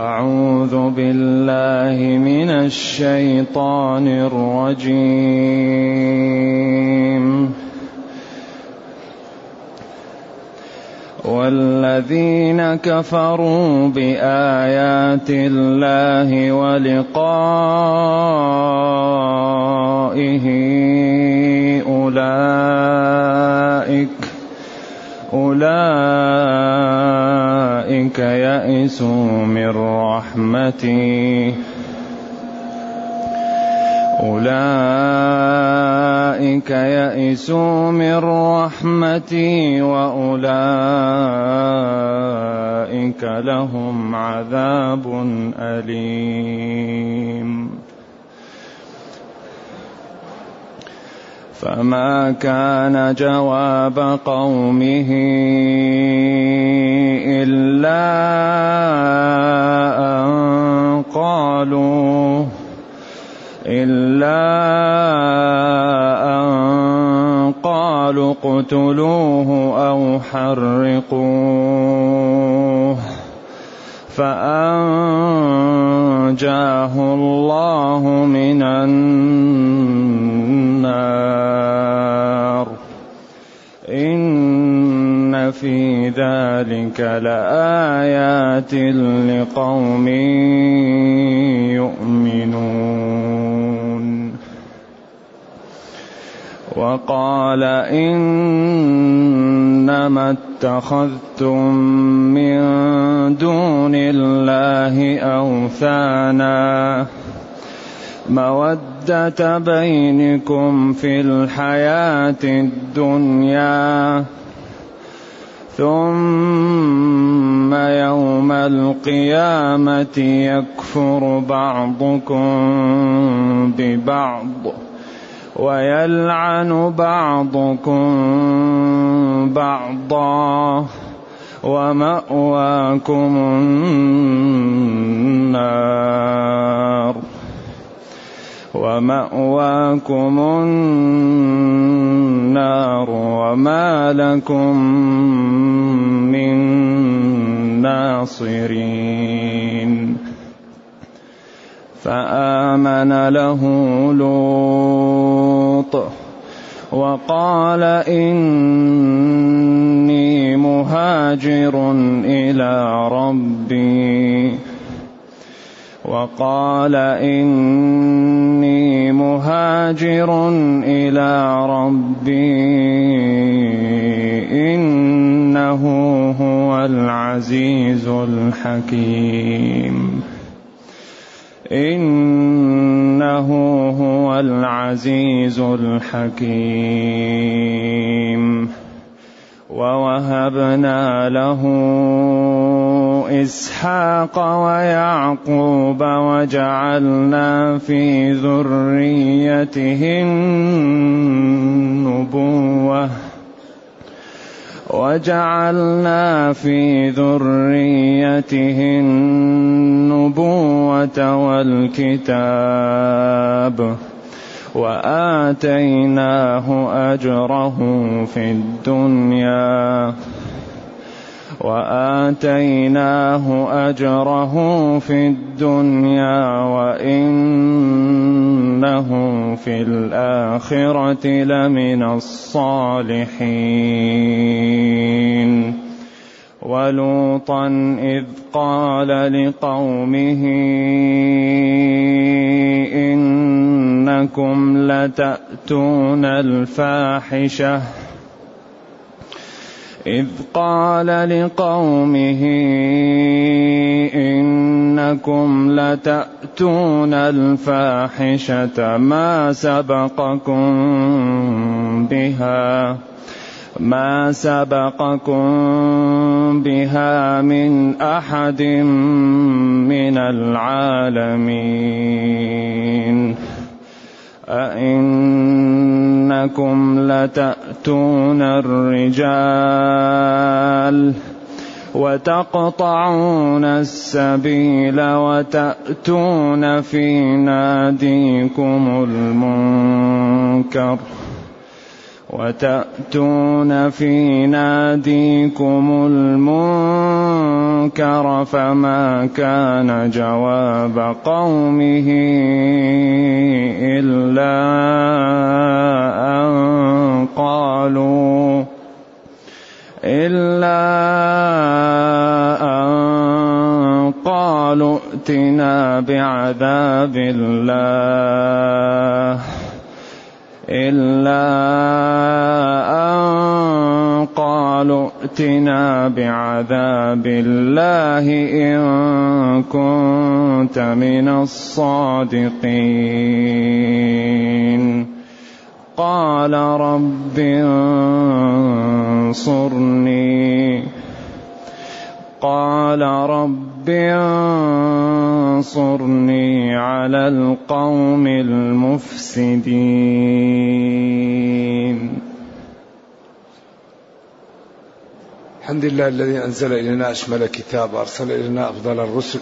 أعوذ بالله من الشيطان الرجيم. والذين كفروا بآيات الله ولقائه أولئك أولئك يئسوا من رحمتي. أولئك يئسوا من رحمتي وأولئك لهم عذاب أليم. فما كان جواب قومه إلا أن قالوا إلا أن قالوا اقتلوه أو حرقوه. فأنجاه الله من النار. في ذلك لآيات لقوم يؤمنون وقال إنما اتخذتم من دون الله أوثانا مودة بينكم في الحياة الدنيا ثم يوم القيامة يكفر بعضكم ببعض ويلعن بعضكم بعضا ومأواكم النار ومأواكم النار وما لكم من ناصرين. فآمن له لوط وقال إني مهاجر إلى ربي. وقال إني مهاجر إلى ربي إنه هو العزيز الحكيم. إنه هو العزيز الحكيم. ووهبنا له إسحاق ويعقوب وجعلنا في ذريته النبوة وجعلنا في ذريته النبوة والكتاب وآتيناه أجره في الدنيا. وآتيناه أجره في الدنيا وإنه في الآخرة لمن الصالحين. ولوطا إذ قال لقومه إنكم لتأتون الفاحشة. إذ قال لقومه إنكم لتأتون الفاحشة ما سبقكم بها ما سبقكم بها من أحد من العالمين. أئنكم لتأتون الرجال وتقطعون السبيل وتأتون في ناديكم المنكر وتأتون في ناديكم المنكر فما كان جواب قومه إلا أن قالوا إلا أن قالوا ائتنا بعذاب الله إلا أن قالوا ائتنا بعذاب الله إن كنت من الصادقين. قال رب انصرني. قال رب انصرني على القوم المفسدين. الحمد لله الذي أنزل إلينا أشمل كتاب وارسل إلينا أفضل الرسل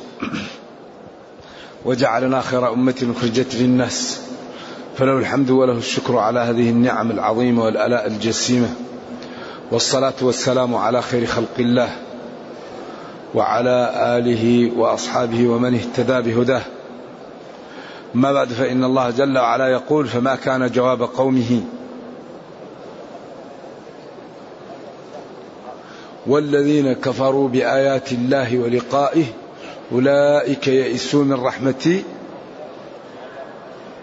وجعلنا خير أمة اخرجت للناس فله الحمد وله الشكر على هذه النعم العظيمة والآلاء الجسيمة والصلاة والسلام على خير خلق الله. وعلى آله وأصحابه ومن اهتدى بهداه. ما بعد فإن الله جل وعلا يقول فما كان جواب قومه. والذين كفروا بآيات الله ولقائه أولئك يئسوا من رحمتي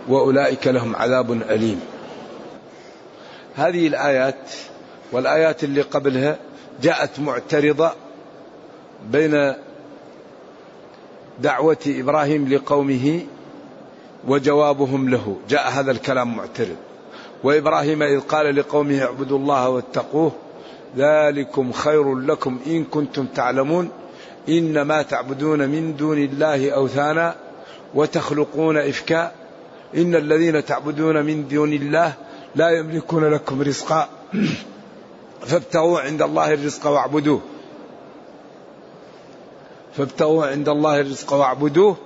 وأولئك لهم عذاب أليم. هذه الآيات والآيات اللي قبلها جاءت معترضة بين دعوة إبراهيم لقومه وجوابهم له. جاء هذا الكلام معترض. وإبراهيم إذ قال لقومه اعبدوا الله واتقوه ذلكم خير لكم إن كنتم تعلمون. إنما تعبدون من دون الله أوثانا وتخلقون إفكا. إن الذين تعبدون من دون الله لا يملكون لكم رزقا. فابتغوا عند الله الرزق واعبدوه. فابتغوا عند الله الرزق واعبدوه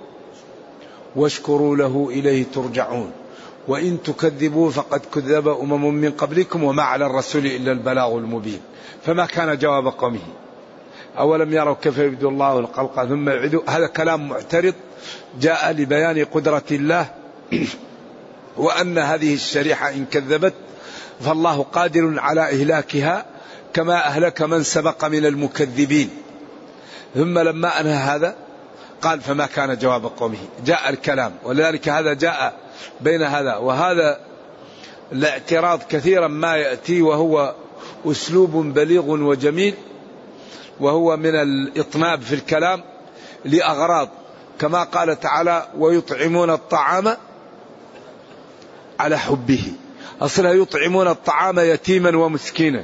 واشكروا له إليه ترجعون. وإن تكذبوا فقد كذب أمم من قبلكم وما على الرسول إلا البلاغ المبين. فما كان جواب قومه؟ أولم يروا كيف يبدو الله الخلق ثم يعيده هذا كلام معترض جاء لبيان قدرة الله وأن هذه الشريحة إن كذبت فالله قادر على إهلاكها كما أهلك من سبق من المكذبين. ثم لما أنهى هذا قال فما كان جواب قومه. جاء الكلام ولذلك هذا جاء بين هذا وهذا الاعتراض كثيرا ما يأتي وهو أسلوب بليغ وجميل وهو من الإطناب في الكلام لأغراض. كما قال تعالى ويطعمون الطعام على حبه أصلها يطعمون الطعام يتيما ومسكينا.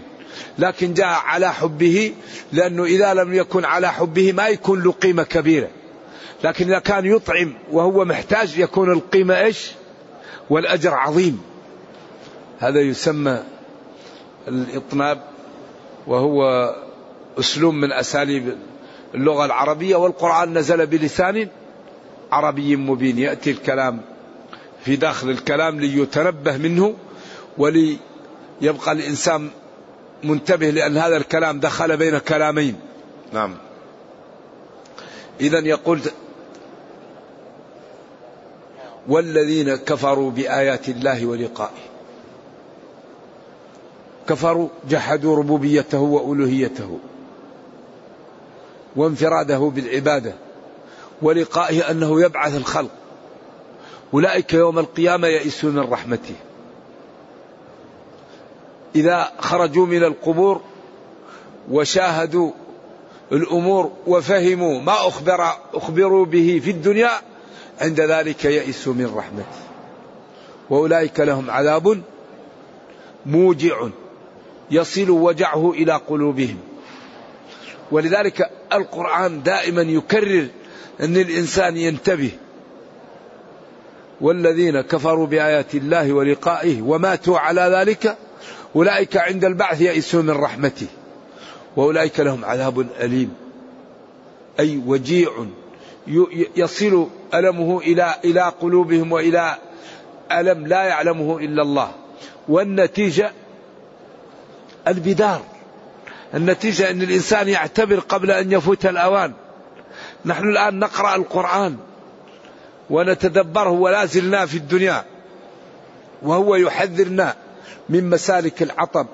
لكن جاء على حبه لأنه إذا لم يكن على حبه ما يكون له قيمة كبيرة. لكن إذا كان يطعم وهو محتاج يكون القيمة إيش؟ والأجر عظيم. هذا يسمى الإطناب وهو أسلوب من أساليب اللغة العربية والقرآن نزل بلسان عربي مبين. يأتي الكلام في داخل الكلام ليتنبه منه وليبقى الإنسان منتبه لأن هذا الكلام دخل بين كلامين. نعم. إذا يقول والذين كفروا بآيات الله ولقائه. كفروا جحدوا ربوبيته وألوهيته وانفراده بالعبادة ولقائه أنه يبعث الخلق. أولئك يوم القيامة يئسون من رحمته. إذا خرجوا من القبور وشاهدوا الأمور وفهموا ما أخبر أخبروا به في الدنيا عند ذلك يئسوا من رحمته. وأولئك لهم عذاب موجع يصل وجعه إلى قلوبهم. ولذلك القرآن دائما يكرر أن الإنسان ينتبه والذين كفروا بآيات الله ولقائه وماتوا على ذلك أولئك عند البعث يئسون من رحمته وأولئك لهم عذاب أليم. أي وجيع يصل ألمه إلى إلى قلوبهم وإلى ألم لا يعلمه إلا الله. والنتيجة البدار. النتيجة أن الإنسان يعتبر قبل أن يفوت الأوان. نحن الآن نقرأ القرآن ونتدبره ولا زلنا في الدنيا وهو يحذرنا من مسالك العطب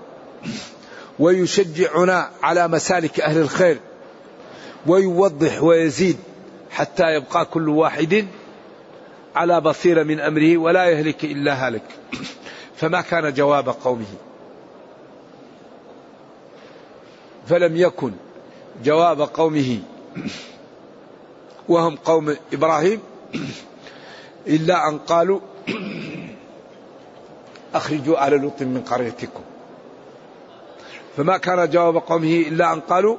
ويشجعنا على مسالك أهل الخير ويوضح ويزيد حتى يبقى كل واحد على بصيرة من أمره ولا يهلك إلا هالك فما كان جواب قومه. فلم يكن جواب قومه. وهم قوم إبراهيم إلا أن قالوا أخرجوا آل لوط من قريتكم. فما كان جواب قومه إلا أن قالوا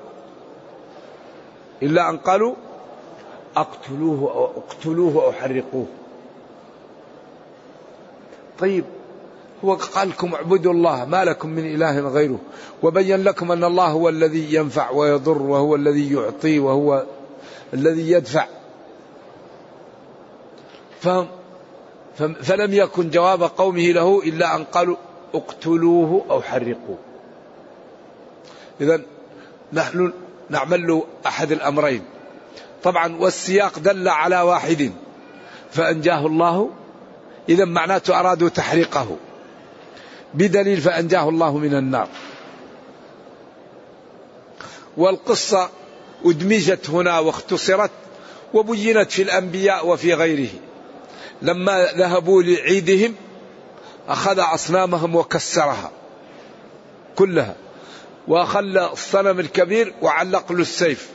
إلا أن قالوا أقتلوه أو أقتلوه أو حرقوه. طيب هو قال لكم اعبدوا الله ما لكم من إله غيره. وبين لكم أن الله هو الذي ينفع ويضر وهو الذي يعطي وهو الذي يدفع. فهم؟ فلم يكن جواب قومه له إلا أن قالوا اقتلوه أو حرقوه. إذا نحن نعمل أحد الأمرين. طبعا والسياق دل على واحد فأنجاه الله. إذا معناته أرادوا تحريقه. بدليل فأنجاه الله من النار. والقصة أدمجت هنا واختصرت وبينت في الأنبياء وفي غيره. لما ذهبوا لعيدهم أخذ أصنامهم وكسرها كلها وخلى الصنم الكبير وعلق له السيف.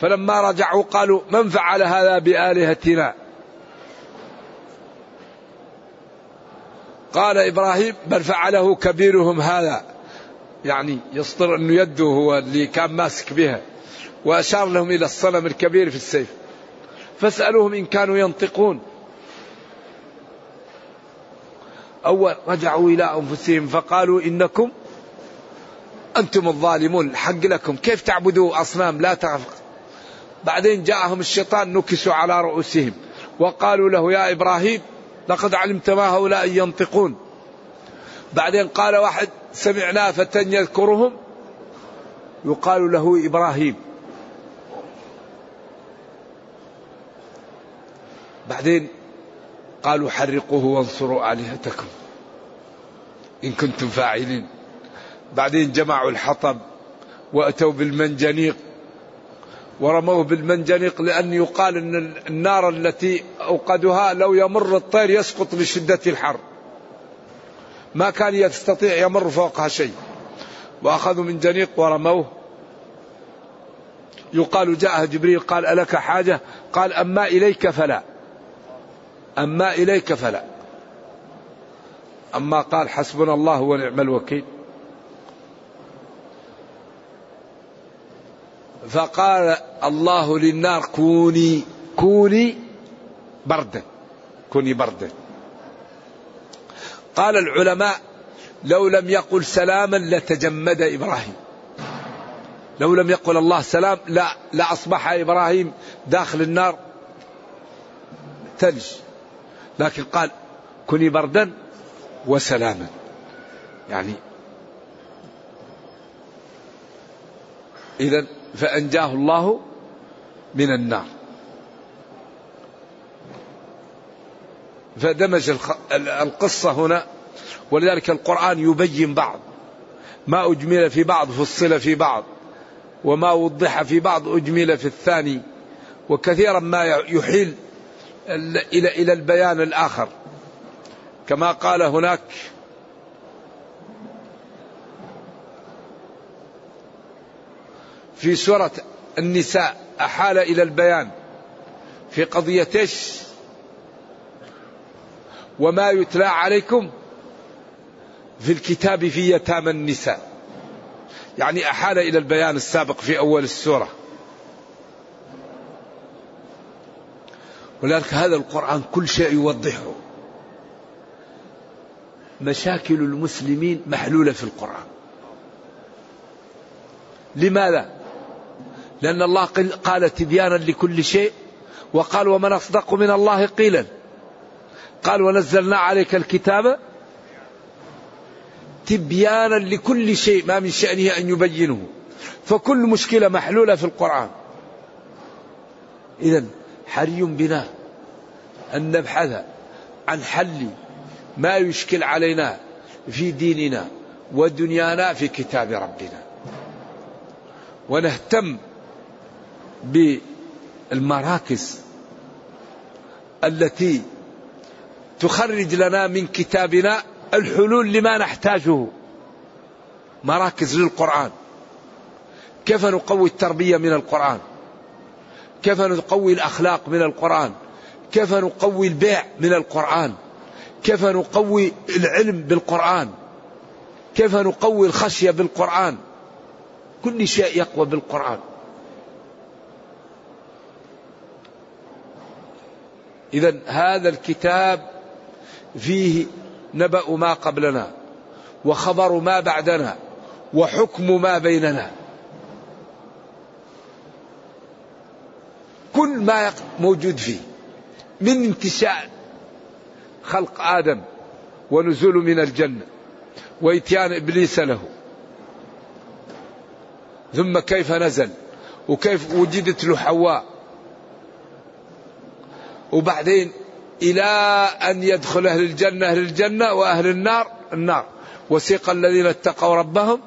فلما رجعوا قالوا من فعل هذا بآلهتنا؟ قال إبراهيم بل فعله كبيرهم هذا. يعني يصدر أنه يده هو اللي كان ماسك بها وأشار لهم إلى الصنم الكبير في السيف. فاسألوهم إن كانوا ينطقون. أول رجعوا إلى أنفسهم فقالوا إنكم أنتم الظالمون الحق لكم. كيف تعبدوا أصنام؟ لا تعرف. بعدين جاءهم الشيطان نكسوا على رؤوسهم وقالوا له يا إبراهيم لقد علمت ما هؤلاء ينطقون. بعدين قال واحد سمعنا فتى يذكرهم يقال له إبراهيم. بعدين قالوا حرقوه وانصروا آلهتكم إن كنتم فاعلين. بعدين جمعوا الحطب وأتوا بالمنجنيق ورموه بالمنجنيق لأن يقال أن النار التي أوقدها لو يمر الطير يسقط لشدة الحر. ما كان يستطيع يمر فوقها شيء. وأخذوا من جنيق ورموه. يقال جاء جبريل قال ألك حاجة؟ قال أما إليك فلا. أما إليك فلا. أما قال حسبنا الله ونعم الوكيل. فقال الله للنار كوني كوني بردا كوني بردا. قال العلماء لو لم يقل سلاما لتجمد إبراهيم. لو لم يقل الله سلام لا لاصبح إبراهيم داخل النار. ثلج لكن قال كوني بردا وسلاما. يعني اذا فأنجاه الله من النار. فدمج القصة هنا ولذلك القرآن يبين بعض. ما أجمل في بعض فصل في بعض وما وضح في بعض أجمل في الثاني وكثيرا ما يحيل إلى إلى البيان الآخر. كما قال هناك في سورة النساء أحال إلى البيان في قضية إيش وما يتلى عليكم في الكتاب في يتامى النساء. يعني أحال إلى البيان السابق في أول السورة. ولذلك هذا القرآن كل شيء يوضحه. مشاكل المسلمين محلولة في القرآن. لماذا؟ لأن الله قال تبيانا لكل شيء وقال ومن أصدق من الله قيلا. قال ونزلنا عليك الكتاب تبيانا لكل شيء ما من شأنه أن يبينه. فكل مشكلة محلولة في القرآن. إذا حري بنا أن نبحث عن حل ما يشكل علينا في ديننا ودنيانا في كتاب ربنا. ونهتم بالمراكز التي تخرج لنا من كتابنا الحلول لما نحتاجه. مراكز للقرآن. كيف نقوي التربية من القرآن؟ كيف نقوي الأخلاق من القرآن؟ كيف نقوي البيع من القرآن؟ كيف نقوي العلم بالقرآن؟ كيف نقوي الخشية بالقرآن؟ كل شيء يقوى بالقرآن. إذا هذا الكتاب فيه نبأ ما قبلنا وخبر ما بعدنا وحكم ما بيننا. كل ما موجود فيه من انتشاء خلق آدم ونزول من الجنة وإتيان إبليس له. ثم كيف نزل؟ وكيف وجدت له حواء؟ وبعدين إلى أن يدخل أهل الجنة أهل الجنة وأهل النار النار. وسيق الذين اتقوا ربهم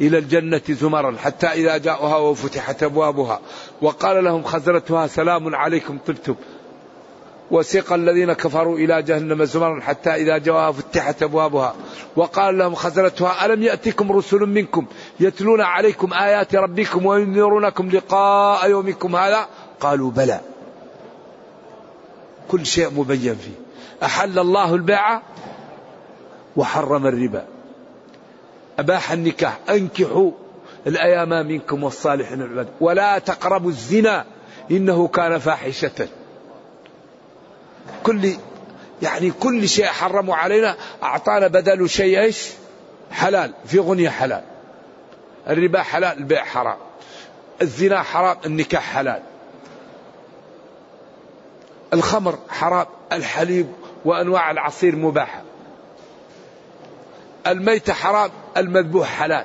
إلى الجنة زمرا حتى إذا جاءوها وفتحت أبوابها. وقال لهم خزرتها سلام عليكم طبتم. وسيق الذين كفروا إلى جهنم زمرا حتى إذا جاءوها فتحت أبوابها. وقال لهم خزرتها ألم يأتكم رسل منكم يتلون عليكم آيات ربكم وينذرونكم لقاء يومكم هذا؟ قالوا بلى. كل شيء مبين فيه. أحل الله البيع وحرم الربا. أباح النكاح أنكحوا الأيام منكم والصالحين العباد. ولا تقربوا الزنا إنه كان فاحشة. كل يعني كل شيء حرموا علينا أعطانا بدل شيء إيش؟ حلال في غنية حلال. الربا حلال البيع حرام. الزنا حرام النكاح حلال. الخمر حرام الحليب وأنواع العصير مباحة. الميت حرام المذبوح حلال.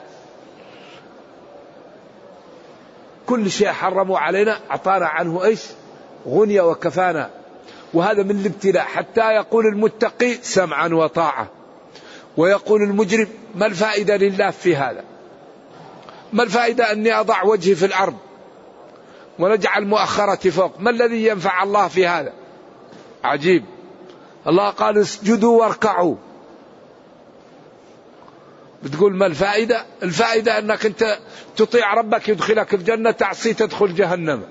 كل شيء حرموا علينا أعطانا عنه إيش؟ غنية وكفانا. وهذا من الابتلاء حتى يقول المتقي سمعا وطاعة. ويقول المجرم ما الفائدة لله في هذا؟ ما الفائدة أني أضع وجهي في الأرض؟ ونجعل مؤخرتي فوق. ما الذي ينفع الله في هذا؟ عجيب. الله قال اسجدوا واركعوا. بتقول ما الفائدة؟ الفائدة أنك أنت تطيع ربك يدخلك الجنة تعصي تدخل جهنم.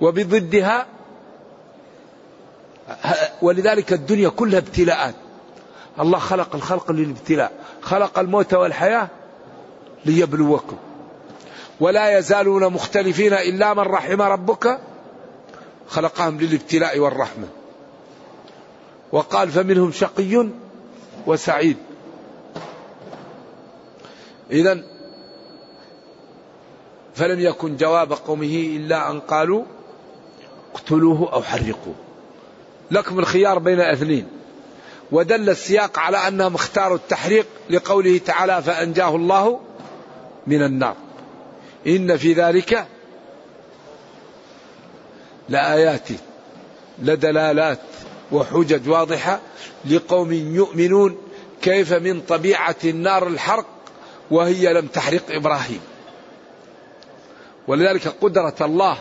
وبضدها ولذلك الدنيا كلها ابتلاءات. الله خلق الخلق للابتلاء. خلق الموت والحياة ليبلوكم. ولا يزالون مختلفين إلا من رحم ربك خلقهم للابتلاء والرحمة. وقال فمنهم شقي وسعيد. إذا فلم يكن جواب قومه إلا أن قالوا اقتلوه أو حرقوه. لكم الخيار بين أثنين. ودل السياق على أنهم اختاروا التحريق لقوله تعالى فأنجاه الله من النار. إن في ذلك لآيات لدلالات وحجج واضحة لقوم يؤمنون كيف من طبيعة النار الحرق وهي لم تحرق إبراهيم. ولذلك قدرة الله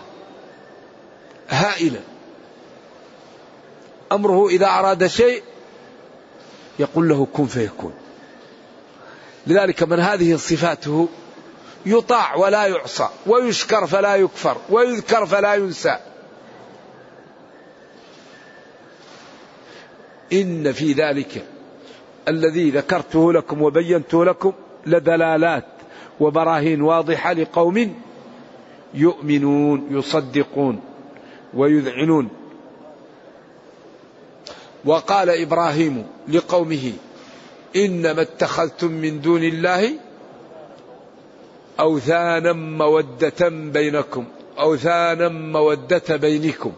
هائلة. أمره إذا أراد شيء يقول له كن فيكون. لذلك من هذه صفاته يطاع ولا يعصى ويشكر فلا يكفر ويذكر فلا ينسى. إن في ذلك الذي ذكرته لكم وبينته لكم لدلالات وبراهين واضحة لقوم يؤمنون يصدقون ويذعنون. وقال إبراهيم لقومه إنما اتخذتم من دون الله أوثانا مودة بينكم أوثانا مودة بينكم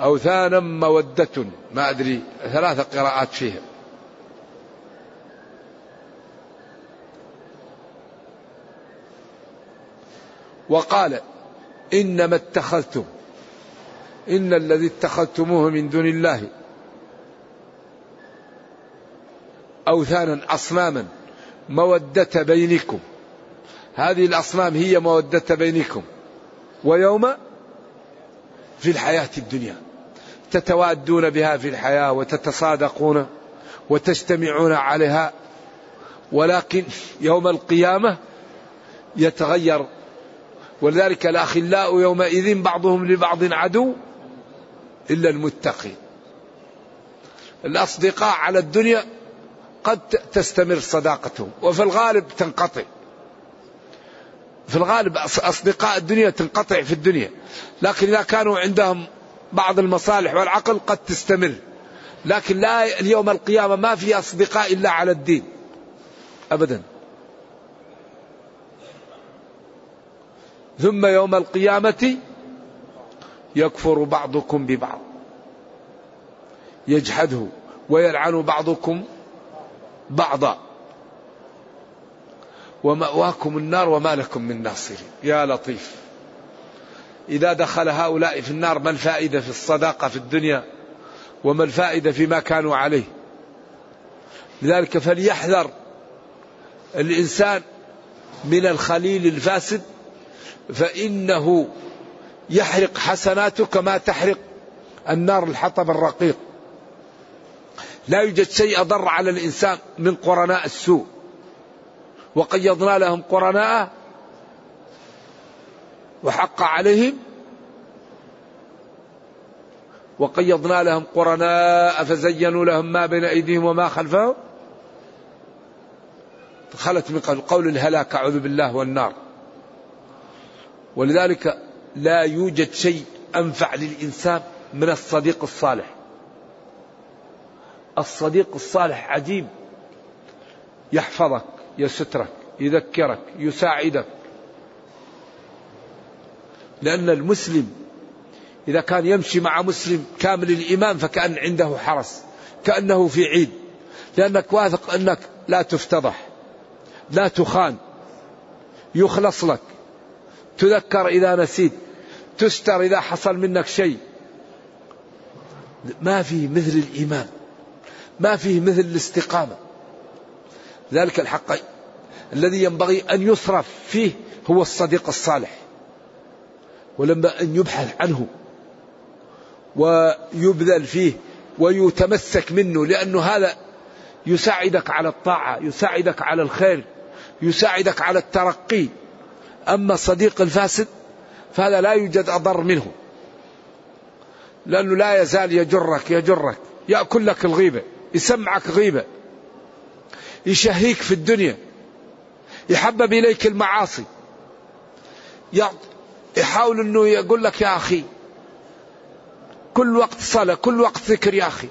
أوثانا مودة. ما أدري ثلاث قراءات فيها. وقال إنما اتخذتم إن الذي اتخذتموه من دون الله أوثانا أصناما مودة بينكم. هذه الأصنام هي مودة بينكم. ويوم في الحياة الدنيا تتوادون بها في الحياة وتتصادقون وتجتمعون عليها ولكن يوم القيامة يتغير ولذلك الأخلاء يومئذ بعضهم لبعض عدو إلا المتقين الأصدقاء على الدنيا قد تستمر صداقتهم وفي الغالب تنقطع. في الغالب أصدقاء الدنيا تنقطع في الدنيا لكن إذا كانوا عندهم بعض المصالح والعقل قد تستمر. لكن لا اليوم القيامة ما في أصدقاء إلا على الدين. أبدا. ثم يوم القيامة يكفر بعضكم ببعض. يجحده ويلعن بعضكم بعضا. ومأواكم النار وما لكم من ناصرين. يا لطيف. إذا دخل هؤلاء في النار ما الفائدة في الصداقة في الدنيا؟ وما الفائدة فيما كانوا عليه؟ لذلك فليحذر الإنسان من الخليل الفاسد فإنه يحرق حسناته كما تحرق النار الحطب الرقيق. لا يوجد شيء أضر على الإنسان من قرناء السوء. وقيضنا لهم قرناء وحق عليهم وقيضنا لهم قرناء فزينوا لهم ما بين أيديهم وما خلفهم. خلت من قول الهلاك أعوذ بالله والنار. ولذلك لا يوجد شيء أنفع للإنسان من الصديق الصالح. الصديق الصالح عجيب. يحفظك يسترك يذكرك يساعدك. لأن المسلم إذا كان يمشي مع مسلم كامل الإيمان فكأن عنده حرس كأنه في عيد. لأنك واثق أنك لا تفتضح لا تخان. يخلص لك. تذكر إذا نسيت تستر إذا حصل منك شيء. ما فيه مثل الإيمان ما فيه مثل الاستقامة. ذلك الحق. الذي ينبغي أن يصرف فيه هو الصديق الصالح. ولما أن يبحث عنه ويبذل فيه ويتمسك منه لأنه هذا يساعدك على الطاعة يساعدك على الخير يساعدك على الترقي. أما الصديق الفاسد فهذا لا يوجد أضر منه لأنه لا يزال يجرك يجرك يأكل لك الغيبة يسمعك غيبة يشهيك في الدنيا يحبب إليك المعاصي يحاول أنه يقول لك يا أخي كل وقت صلاة كل وقت ذكر يا أخي.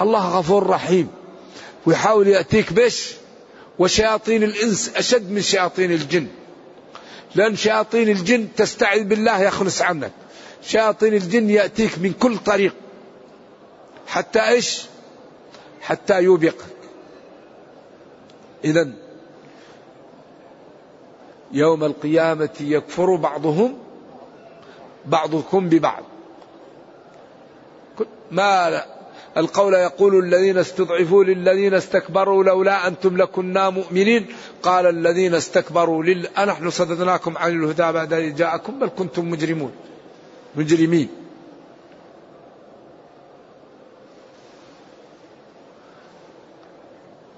الله غفور رحيم. ويحاول يأتيك بش وشياطين الإنس أشد من شياطين الجن. لأن شياطين الجن تستعذ بالله يخلص عنك شياطين الجن يأتيك من كل طريق. حتى إيش؟ حتى يوبقك. إذا يوم القيامة يكفر بعضهم بعضكم ببعض. ما القول يقول الذين استضعفوا للذين استكبروا لولا أنتم لكنا مؤمنين. قال الذين استكبروا لل أنحن صددناكم عن الهدى بعد إذ جاءكم بل كنتم مجرمون. مجرمين.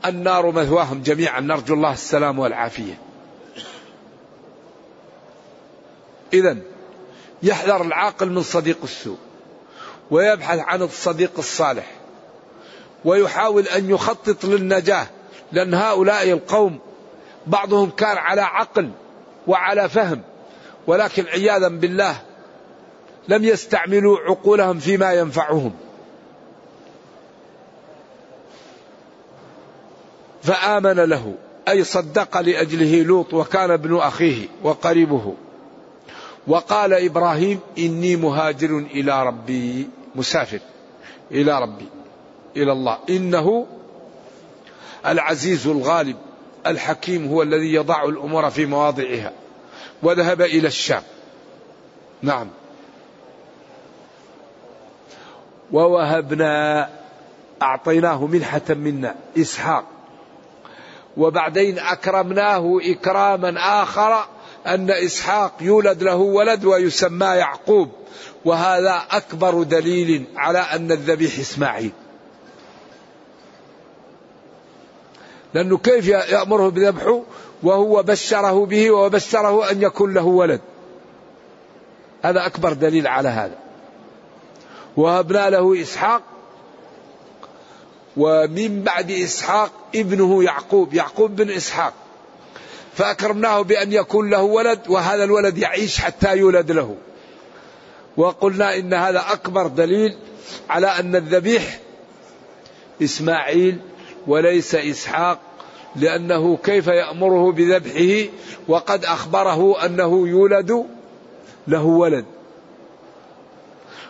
النار مثواهم جميعا. نرجو الله السلام والعافية. إذا يحذر العاقل من صديق السوء. ويبحث عن الصديق الصالح ويحاول أن يخطط للنجاة لأن هؤلاء القوم بعضهم كان على عقل وعلى فهم ولكن عياذا بالله لم يستعملوا عقولهم فيما ينفعهم. فآمن له أي صدق لأجله لوط وكان ابن أخيه وقريبه وقال إبراهيم إني مهاجر إلى ربي. مسافر إلى ربي إلى الله. إنه العزيز الغالب الحكيم هو الذي يضع الأمور في مواضعها. وذهب إلى الشام. نعم. ووهبنا أعطيناه منحة منا إسحاق. وبعدين أكرمناه إكراما آخر أن إسحاق يولد له ولد ويسمى يعقوب. وهذا أكبر دليل على أن الذبيح إسماعيل. لأنه كيف يأمره بذبحه وهو بشره به وبشره أن يكون له ولد. هذا أكبر دليل على هذا. وهبنا له إسحاق ومن بعد إسحاق ابنه يعقوب يعقوب بن إسحاق. فأكرمناه بأن يكون له ولد وهذا الولد يعيش حتى يولد له. وقلنا إن هذا أكبر دليل على أن الذبيح إسماعيل وليس إسحاق لأنه كيف يأمره بذبحه وقد أخبره أنه يولد له ولد.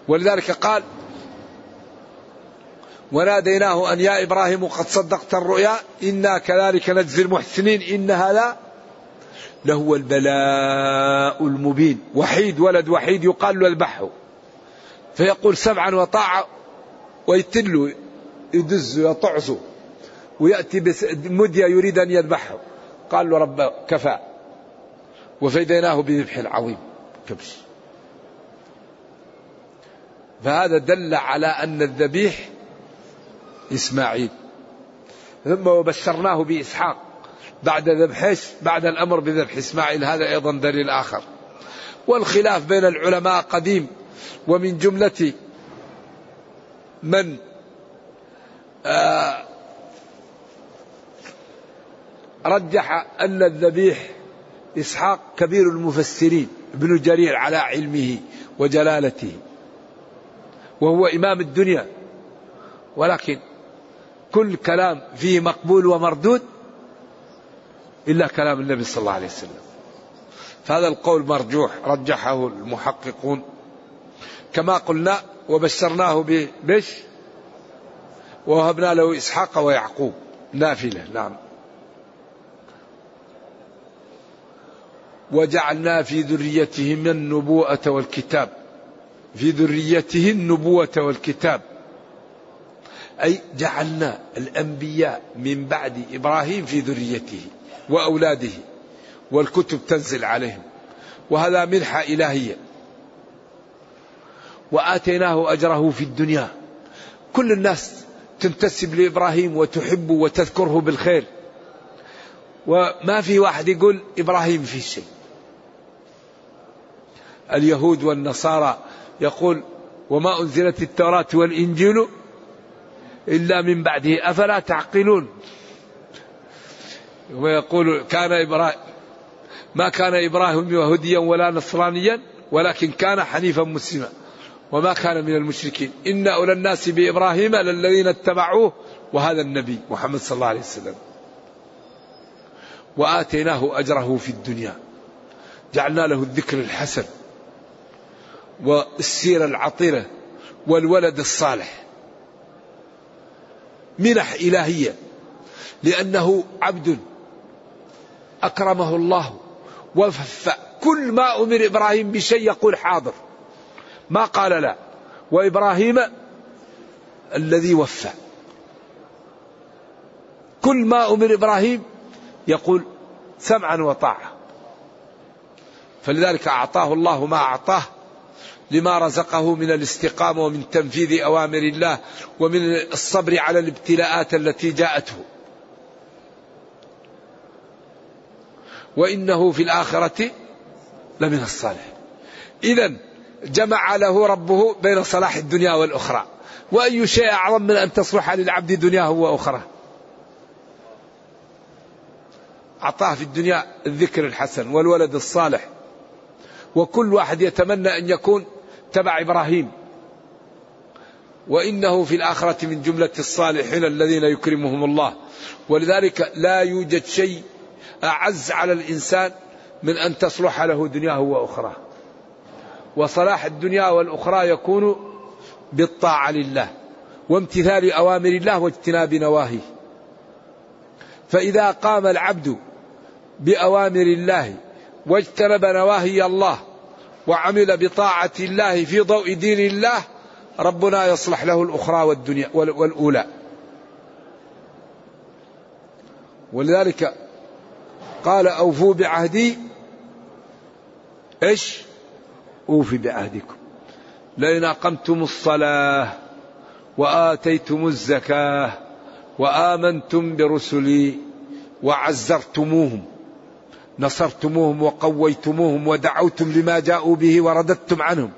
ولذلك قال وناديناه أن يا إبراهيم قد صدقت الرؤيا إنا كذلك نجزي المحسنين إن هذا لهو البلاء المبين. وحيد ولد وحيد يقال له اذبحه فيقول سمعا وطاعة ويتل يدز يطعسه ويأتي مدية يريد أن يذبحه. قال له رب كفى. وفديناه بذبح عظيم كبش. فهذا دل على أن الذبيح إسماعيل. ثم وبشرناه بإسحاق. بعد ذبح بعد الأمر بذبح إسماعيل هذا أيضا دليل آخر. والخلاف بين العلماء قديم ومن جملة من آه رجح أن الذبيح إسحاق كبير المفسرين ابن جرير على علمه وجلالته. وهو إمام الدنيا. ولكن كل كلام فيه مقبول ومردود. إلا كلام النبي صلى الله عليه وسلم. فهذا القول مرجوح رجحه المحققون. كما قلنا وبشرناه بش؟ ووهبنا له إسحاق ويعقوب. نافلة نعم. وجعلنا في ذريتهم النبوءة والكتاب. في ذريته النبوة والكتاب. أي جعلنا الأنبياء من بعد إبراهيم في ذريته. وأولاده والكتب تنزل عليهم. وهذا منحة إلهية. وآتيناه أجره في الدنيا. كل الناس تنتسب لإبراهيم وتحبه وتذكره بالخير. وما في واحد يقول إبراهيم في شيء. اليهود والنصارى يقول وما أنزلت التوراة والإنجيل إلا من بعده. أفلا تعقلون؟ ويقول كان إبراهيم ما كان إبراهيم يهوديا ولا نصرانيا ولكن كان حنيفا مسلما. وما كان من المشركين. إن أولى الناس بإبراهيم للذين اتبعوه وهذا النبي محمد صلى الله عليه وسلم. وآتيناه أجره في الدنيا. جعلنا له الذكر الحسن والسيرة العطرة والولد الصالح. منح إلهية. لأنه عبد أكرمه الله وفى كل ما أمر إبراهيم بشيء يقول حاضر. ما قال لا. وإبراهيم الذي وفى. كل ما أمر إبراهيم يقول سمعا وطاعة. فلذلك أعطاه الله ما أعطاه لما رزقه من الاستقامة ومن تنفيذ أوامر الله ومن الصبر على الابتلاءات التي جاءته. وإنه في الآخرة لمن الصالح. إذا جمع له ربه بين صلاح الدنيا والأخرى. وأي شيء أعظم من أن تصلح للعبد دنياه وأخرى أعطاه في الدنيا الذكر الحسن والولد الصالح. وكل واحد يتمنى أن يكون تبع إبراهيم. وإنه في الآخرة من جملة الصالحين الذين يكرمهم الله. ولذلك لا يوجد شيء أعز على الإنسان من أن تصلح له دنياه وأخراه. وصلاح الدنيا والأخرى يكون بالطاعة لله وامتثال أوامر الله واجتناب نواهيه. فإذا قام العبد بأوامر الله واجتنب نواهي الله وعمل بطاعة الله في ضوء دين الله ربنا يصلح له الأخرى والدنيا والأولى. ولذلك قال أوفوا بعهدي. إيش؟ أوفي بعهدكم. لئن أقمتم الصلاة وآتيتم الزكاة وآمنتم برسلي وعزرتموهم نصرتموهم وقويتموهم ودعوتم لما جاءوا به ورددتم عنهم.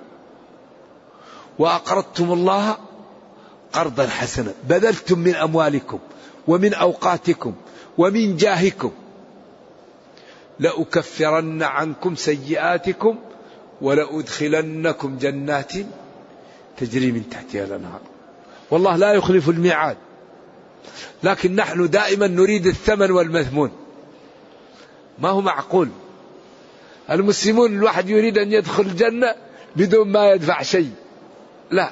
وأقرضتم الله قرضا حسنا بذلتم من أموالكم ومن أوقاتكم ومن جاهكم. لأكفرن عنكم سيئاتكم ولأدخلنكم جنات تجري من تحتها الأنهار. والله لا يخلف الميعاد لكن نحن دائما نريد الثمن والمثمون. ما هو معقول؟ المسلمون الواحد يريد أن يدخل الجنة بدون ما يدفع شيء. لا.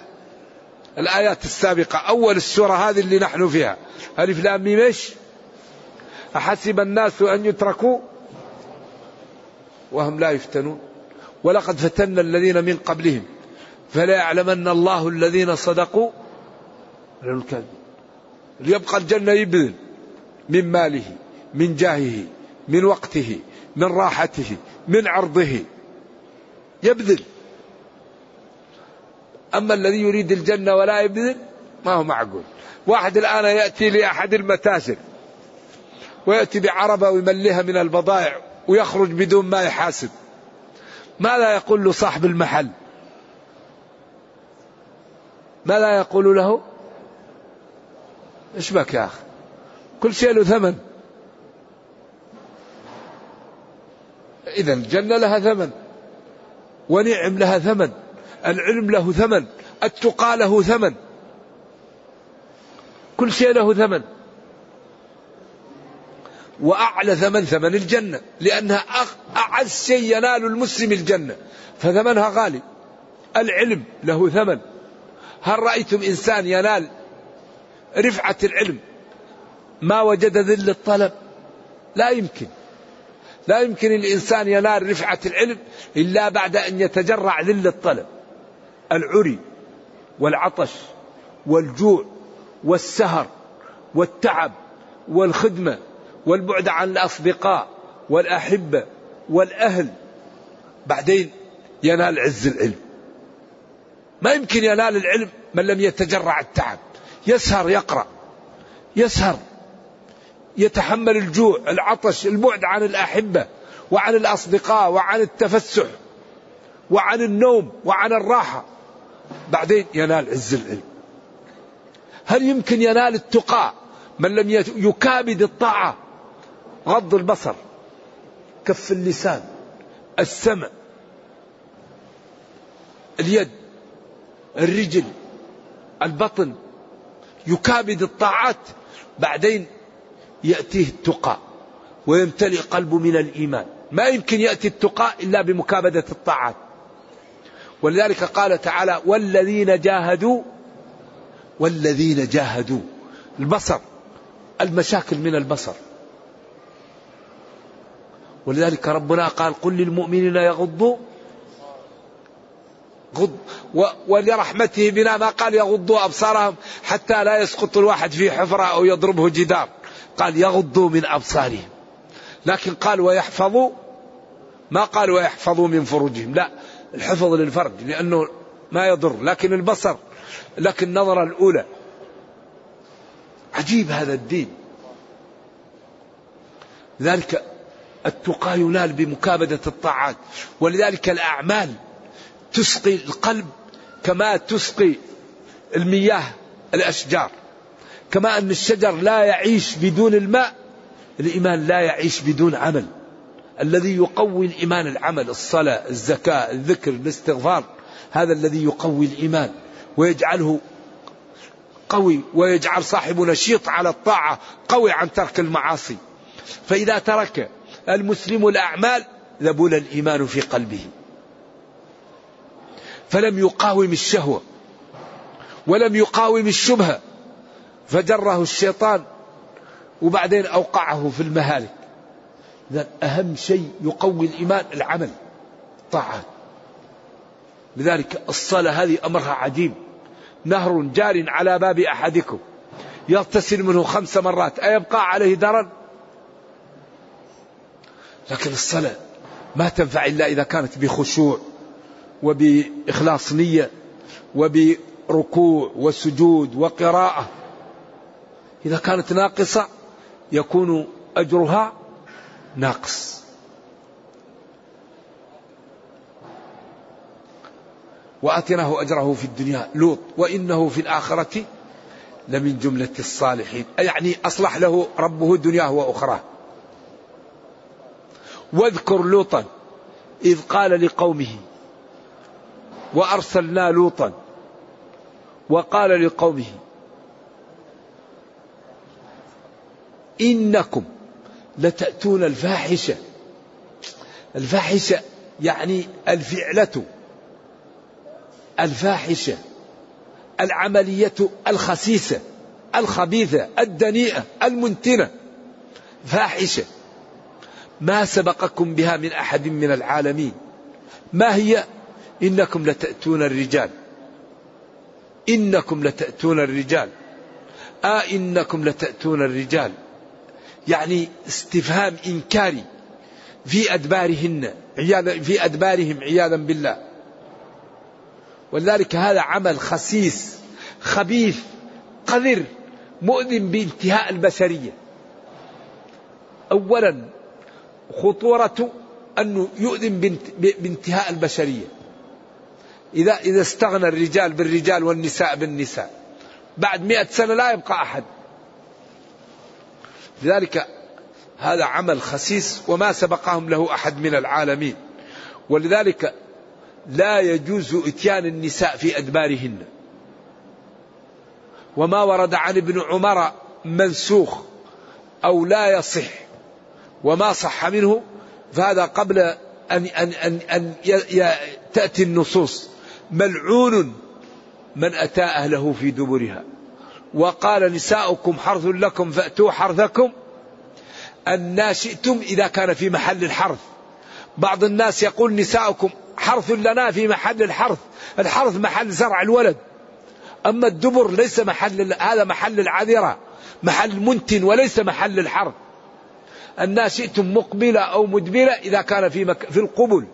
الآيات السابقة أول السورة هذه اللي نحن فيها. ألف لام ميش أحسب الناس أن يتركوا وهم لا يفتنون. ولقد فتنا الذين من قبلهم فلا يعلمن الله الذين صدقوا الكاذبين. ليبقى الجنة يبذل من ماله من جاهه من وقته من راحته من عرضه. يبذل. أما الذي يريد الجنة ولا يبذل ما هو معقول. واحد الآن يأتي لأحد المتاجر ويأتي بعربة ويمليها من البضائع. ويخرج بدون ما يحاسب ماذا يقول له صاحب المحل. ماذا يقول له إيش بك يا أخي؟ كل شيء له ثمن. إذا الجنة لها ثمن. ونعم لها ثمن. العلم له ثمن. التقى له ثمن. كل شيء له ثمن. وأعلى ثمن ثمن الجنة لأنها أعز شيء ينال المسلم الجنة. فثمنها غالي. العلم له ثمن. هل رأيتم إنسان ينال رفعة العلم ما وجد ذل الطلب؟ لا يمكن. لا يمكن الإنسان ينال رفعة العلم إلا بعد أن يتجرع ذل الطلب. العري والعطش والجوع والسهر والتعب والخدمة والبعد عن الأصدقاء والأحبة والأهل. بعدين ينال عز العلم. ما يمكن ينال العلم من لم يتجرع التعب. يسهر يقرأ. يسهر. يتحمل الجوع العطش البعد عن الأحبة وعن الأصدقاء وعن التفسح وعن النوم وعن الراحة. بعدين ينال عز العلم. هل يمكن ينال التقى من لم يكابد الطاعة؟ غض البصر كف اللسان السمع اليد الرجل البطن يكابد الطاعات. بعدين يأتيه التقى ويمتلئ قلبه من الإيمان. ما يمكن يأتي التقى إلا بمكابدة الطاعات. ولذلك قال تعالى والذين جاهدوا والذين جاهدوا. البصر المشاكل من البصر. ولذلك ربنا قال قل للمؤمنين يغضوا غض ولرحمته بنا ما قال يغضوا أبصارهم حتى لا يسقط الواحد في حفرة أو يضربه جدار. قال يغضوا من أبصارهم. لكن قال ويحفظوا ما قال ويحفظوا من فروجهم. لا الحفظ للفرج لأنه ما يضر. لكن البصر لكن النظرة الأولى. عجيب هذا الدين. ذلك التقى ينال بمكابدة الطاعات. ولذلك الأعمال تسقي القلب كما تسقي المياه الأشجار. كما أن الشجر لا يعيش بدون الماء الإيمان لا يعيش بدون عمل. الذي يقوي الإيمان العمل الصلاة الزكاة الذكر الاستغفار هذا الذي يقوي الإيمان. ويجعله قوي ويجعل صاحبه نشيط على الطاعة قوي عن ترك المعاصي. فإذا ترك المسلم الأعمال ذبل الإيمان في قلبه. فلم يقاوم الشهوة ولم يقاوم الشبهة فجره الشيطان وبعدين أوقعه في المهالك. إذا أهم شيء يقوي الإيمان العمل طاعات لذلك الصلاة هذه أمرها عجيب. نهر جار على باب أحدكم يغتسل منه خمس مرات أيبقى عليه درن؟ لكن الصلاة ما تنفع إلا إذا كانت بخشوع وبإخلاص نية وبركوع وسجود وقراءة. إذا كانت ناقصة يكون أجرها ناقص. واتناه أجره في الدنيا لوط وإنه في الآخرة لمن جملة الصالحين. يعني أصلح له ربه دنياه وأخراه. واذكر لوطا إذ قال لقومه وأرسلنا لوطا وقال لقومه إنكم لتأتون الفاحشة. الفاحشة يعني الفعلة الفاحشة العملية الخسيسة الخبيثة الدنيئة المنتنة. فاحشة. ما سبقكم بها من أحد من العالمين. ما هي؟ إنكم لتأتون الرجال. إنكم لتأتون الرجال. آه إنكم لتأتون الرجال. يعني استفهام إنكاري في أدبارهن في أدبارهم عياذا بالله. ولذلك هذا عمل خسيس خبيث قذر مؤذن بانتهاء البشرية. أولا خطورة أنه يؤذن بانتهاء البشرية. إذا إذا استغنى الرجال بالرجال والنساء بالنساء. بعد مئة سنة لا يبقى أحد. لذلك هذا عمل خسيس وما سبقهم له أحد من العالمين. ولذلك لا يجوز إتيان النساء في أدبارهن. وما ورد عن ابن عمر منسوخ أو لا يصح. وما صح منه فهذا قبل ان ان ان, أن تأتي النصوص. ملعون من أتى أهله في دبرها. وقال نساؤكم حرث لكم فأتوا حرثكم. أن شئتم إذا كان في محل الحرث. بعض الناس يقول نساؤكم حرث لنا في محل الحرث. الحرث محل زرع الولد. أما الدبر ليس محل هذا محل العذرة. محل منتن وليس محل الحرث. الناس شئتم مقبلة أو مدبرة إذا كان في, مك... في القبل.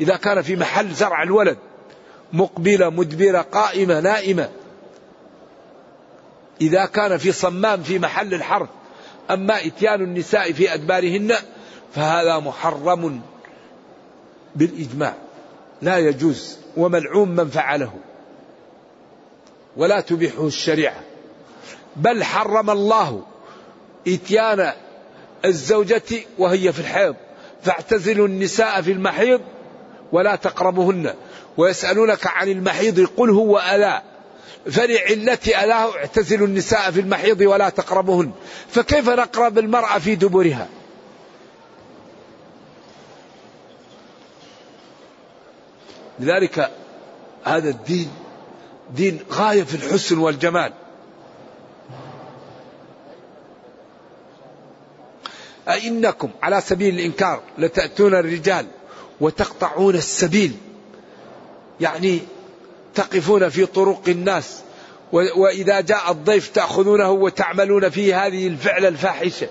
إذا كان في محل زرع الولد. مقبلة مدبرة قائمة نائمة. إذا كان في صمام في محل الحرث. أما إتيان النساء في أدبارهن فهذا محرم بالإجماع. لا يجوز. وملعون من فعله. ولا تبيحه الشريعة. بل حرم الله إتيان الزوجة وهي في الحيض. فاعتزلوا النساء في المحيض ولا تقربهن ويسألونك عن المحيض قل هو أذى فلعلة أذاه اعتزلوا النساء في المحيض ولا تقربهن فكيف نقرب المرأة في دبرها؟ لذلك هذا الدين دين غاية في الحسن والجمال. أئنكم على سبيل الإنكار لتأتون الرجال وتقطعون السبيل. يعني تقفون في طرق الناس وإذا جاء الضيف تأخذونه وتعملون فيه هذه الفعل الفاحشة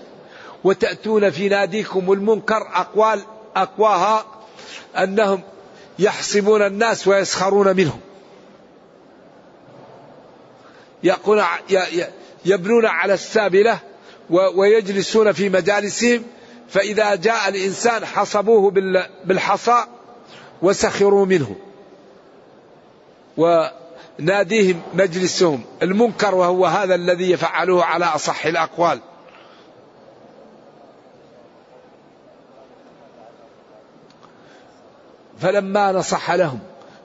وتأتون في ناديكم المنكر أقوال أقواها أنهم يحسبون الناس ويسخرون منهم. يقول يبنون على السابلة ويجلسون في مجالسهم فإذا جاء الإنسان حصبوه بالحصى وسخروا منه وناديهم مجلسهم. المنكر وهو هذا الذي يفعلوه على أصح الأقوال. فلما نصح لهم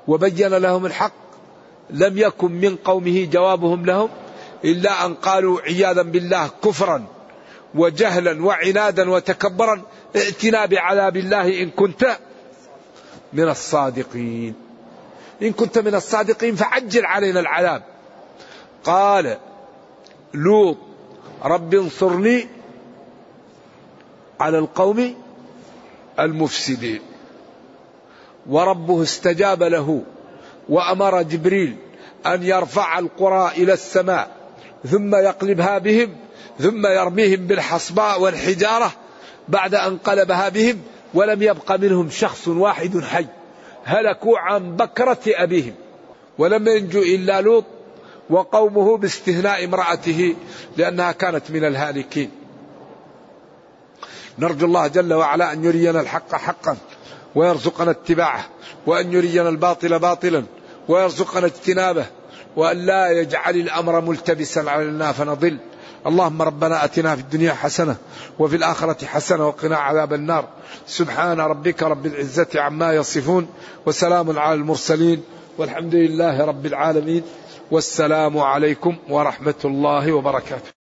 وبين لهم الحق لم يكن من قومه جوابهم لهم إلا أن قالوا عياذا بالله كفرا. وجهلا وعنادا وتكبرا ائتنا بعذاب الله إن كنت من الصادقين. إن كنت من الصادقين فعجل علينا العذاب. قال لوط رب انصرني على القوم المفسدين. وربه استجاب له وأمر جبريل أن يرفع القرى إلى السماء ثم يقلبها بهم ثم يرميهم بالحصباء والحجارة بعد أن قلبها بهم ولم يبق منهم شخص واحد حي. هلكوا عن بكرة أبيهم. ولم ينجو إلا لوط وقومه باستثناء امرأته لأنها كانت من الهالكين. نرجو الله جل وعلا أن يرينا الحق حقا ويرزقنا اتباعه وأن يرينا الباطل باطلا ويرزقنا اجتنابه وأن لا يجعل الأمر ملتبسا علينا فنضل. اللهم ربنا آتنا في الدنيا حسنة وفي الآخرة حسنة وقنا عذاب النار. سبحان ربك رب العزة عما يصفون وسلام على المرسلين والحمد لله رب العالمين والسلام عليكم ورحمة الله وبركاته.